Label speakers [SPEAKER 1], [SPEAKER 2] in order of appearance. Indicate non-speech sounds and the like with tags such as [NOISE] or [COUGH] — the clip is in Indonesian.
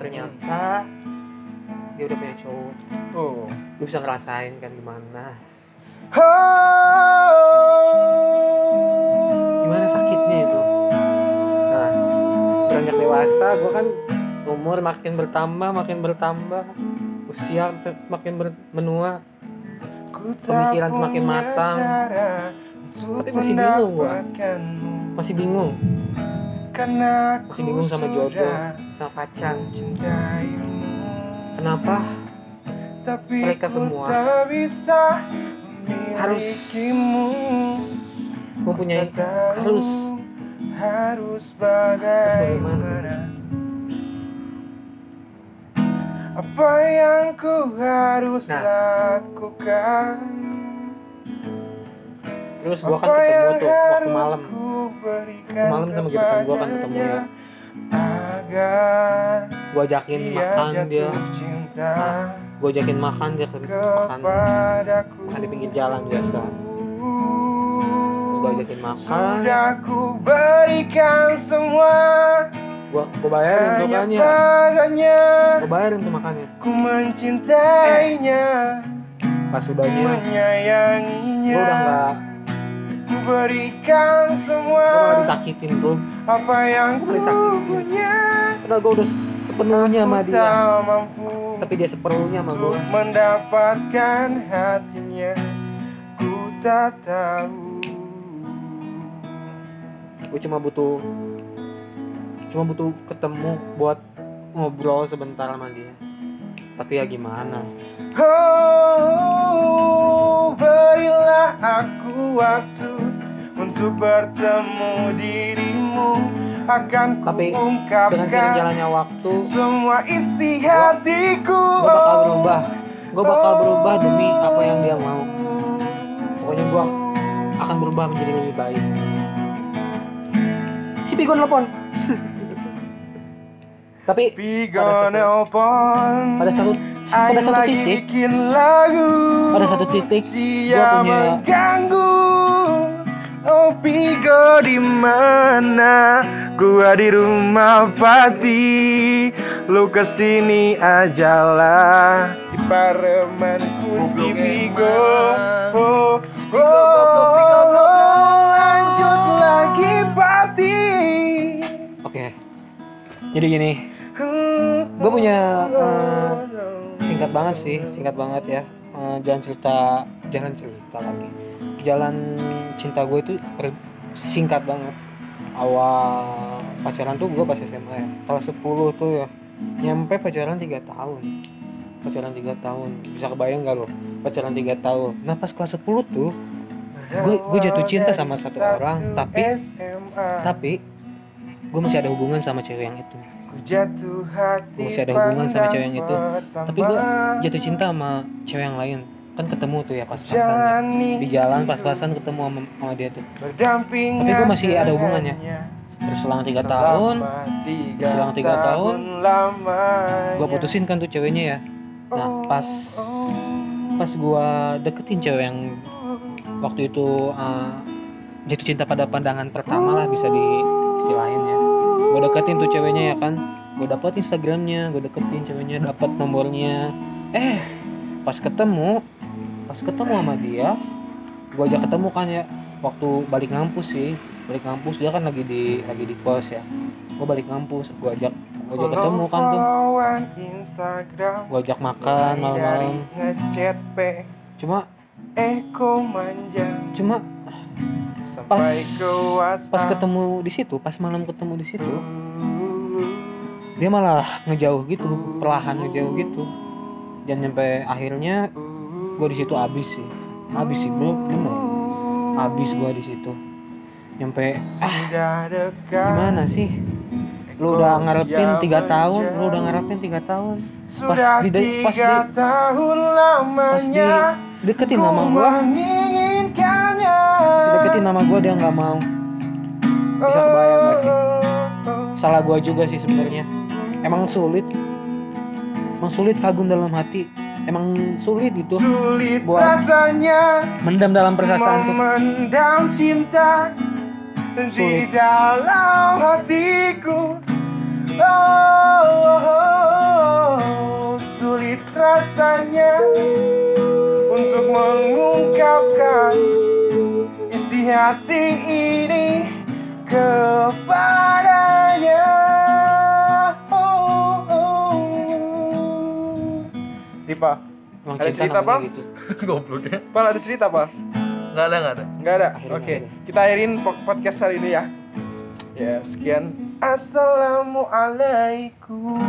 [SPEAKER 1] ternyata dia udah punya cowok.
[SPEAKER 2] Oh.
[SPEAKER 1] lu bisa ngerasain kan gimana? Gimana sakitnya itu? Nah beranjak dewasa gue kan umur makin bertambah makin bertambah. Usia semakin ber- menua. Pemikiran semakin matang. Tapi masih bingung gua. masih bingung
[SPEAKER 2] Karena
[SPEAKER 1] masih bingung sama jodoh sama pacar. kenapa?
[SPEAKER 2] Tapi
[SPEAKER 1] mereka semua
[SPEAKER 2] tak bisa
[SPEAKER 1] harus mempunyai harus.
[SPEAKER 2] harus
[SPEAKER 1] bagaimana?
[SPEAKER 2] apa yang ku harus
[SPEAKER 1] Nah.
[SPEAKER 2] lakukan?
[SPEAKER 1] Terus gue kan ketemu tuh waktu malam malam sama gebetan gua kan ketemu ya.
[SPEAKER 2] agar
[SPEAKER 1] gue ajakin
[SPEAKER 2] dia
[SPEAKER 1] makan dia.
[SPEAKER 2] cinta
[SPEAKER 1] gue ajakin makan dia ke makan. makan di pinggir jalan biasa terus gue ajakin makan.
[SPEAKER 2] Sudah ku berikan semua
[SPEAKER 1] gue gue bayarin tuh
[SPEAKER 2] Hanya
[SPEAKER 1] makannya. gue bayarin tuh makannya.
[SPEAKER 2] Ku mencintainya.
[SPEAKER 1] Pas udahnya gue
[SPEAKER 2] Menyayanginya.
[SPEAKER 1] Udah nggak
[SPEAKER 2] Ku berikan
[SPEAKER 1] gue
[SPEAKER 2] semua
[SPEAKER 1] malah disakitin bro.
[SPEAKER 2] Apa yang ku
[SPEAKER 1] disakitin.
[SPEAKER 2] punya.
[SPEAKER 1] Karena gue udah sepenuhnya sama dia.
[SPEAKER 2] mampu
[SPEAKER 1] tapi dia sepenuhnya sama gue
[SPEAKER 2] mendapatkan hatinya. Ku tak tahu.
[SPEAKER 1] Gue cuma butuh cuma butuh ketemu buat ngobrol sebentar sama dia. Tapi ya gimana?
[SPEAKER 2] Oh, berilah aku waktu untuk bertemu dirimu. Akan
[SPEAKER 1] Tapi dengan
[SPEAKER 2] kuungkapkan
[SPEAKER 1] jalannya waktu
[SPEAKER 2] semua isi hatiku.
[SPEAKER 1] gue bakal berubah. Gue bakal berubah demi apa yang dia mau. Pokoknya gue akan berubah menjadi lebih baik. Si Pigo nelfon [LAUGHS] tapi pada satu, pada satu pada satu titik pada satu titik gue punya
[SPEAKER 2] Oh Pigo di mana? Gua di rumah Pati. Lu ke sini ajalah di paremanku si Pigo. Oh, oh, oh, lanjut lagi Pati.
[SPEAKER 1] oke jadi gini Gua punya, eh, singkat banget sih singkat banget ya Eh, jalan cerita jalan cerita lagi jalan cinta gue itu singkat banget. Awal pacaran tuh gue pas SMA ya kelas 10 tuh ya. Nyampe pacaran tiga tahun. Pacaran tiga tahun. Bisa kebayang gak lo pacaran tiga tahun. Nah pas kelas 10 tuh Gue- gue jatuh cinta sama satu orang, tapi- tapi gue masih ada hubungan sama cewek yang itu.
[SPEAKER 2] Jatuh hati
[SPEAKER 1] Masih ada hubungan sama cewek yang itu. tapi gue jatuh cinta sama cewek yang lain kan ketemu tuh ya pas-pasan ya. Di jalan pas-pasan ketemu sama, sama dia tuh. Tapi gua masih ada hubungannya. berselang tiga tahun.
[SPEAKER 2] Tiga
[SPEAKER 1] berselang tiga tahun,
[SPEAKER 2] lamanya.
[SPEAKER 1] gue putusin kan tuh ceweknya ya. Nah
[SPEAKER 2] Oh,
[SPEAKER 1] pas
[SPEAKER 2] oh,
[SPEAKER 1] pas gue deketin cewek yang waktu itu uh, jatuh cinta pada pandangan pertama lah bisa di istilahin ya. Gue deketin tuh ceweknya ya kan. Gue dapet instagramnya gue deketin ceweknya dapat nomornya. Eh pas ketemu pas ketemu sama dia gue ajak ketemu kan ya waktu balik ngampus sih. Balik ngampus dia kan lagi di lagi di kos ya. Gue balik ngampus gue ajak gue ajak ketemu kan tuh. gue ajak makan malam-malam.
[SPEAKER 2] dari ngechat P.
[SPEAKER 1] Cuma
[SPEAKER 2] Eko manja
[SPEAKER 1] cuma
[SPEAKER 2] sampai WhatsApp.
[SPEAKER 1] pas ketemu di situ pas malam ketemu di situ dia malah ngejauh gitu perlahan ngejauh gitu. Dan nyampe akhirnya gue di situ abis sih. Abis sih bro. Bener abis gue di situ. Nyampe ah gimana sih? Lu udah ngarepin tiga tahun lu udah ngarepin tiga tahun.
[SPEAKER 2] Sudah
[SPEAKER 1] di de- pas di-
[SPEAKER 2] tahun
[SPEAKER 1] pas di deketin nama gue pas deketin nama gue dia nggak mau. Bisa kebayang gak sih? Salah gue juga sih sebenarnya. Emang sulit. Emang sulit kagum dalam hati emang sulit gitu.
[SPEAKER 2] Sulit
[SPEAKER 1] buat
[SPEAKER 2] rasanya.
[SPEAKER 1] Mendam dalam perasaan tuh.
[SPEAKER 2] Mendam cinta. Di dalam hatiku. Oh, oh, oh, oh. sulit rasanya. Untuk mengungkapkan isi hati ini kepada Dipa,
[SPEAKER 1] Emang
[SPEAKER 2] Ada cerita, Pak?
[SPEAKER 1] gitu. [LAUGHS]
[SPEAKER 3] Goblok ya.
[SPEAKER 2] Pak ada cerita Pak?
[SPEAKER 3] Enggak ada, enggak ada.
[SPEAKER 2] Nggak ada? Oke,
[SPEAKER 1] nggak ada.
[SPEAKER 2] kita akhirin po- podcast hari ini ya Ya, sekian Assalamualaikum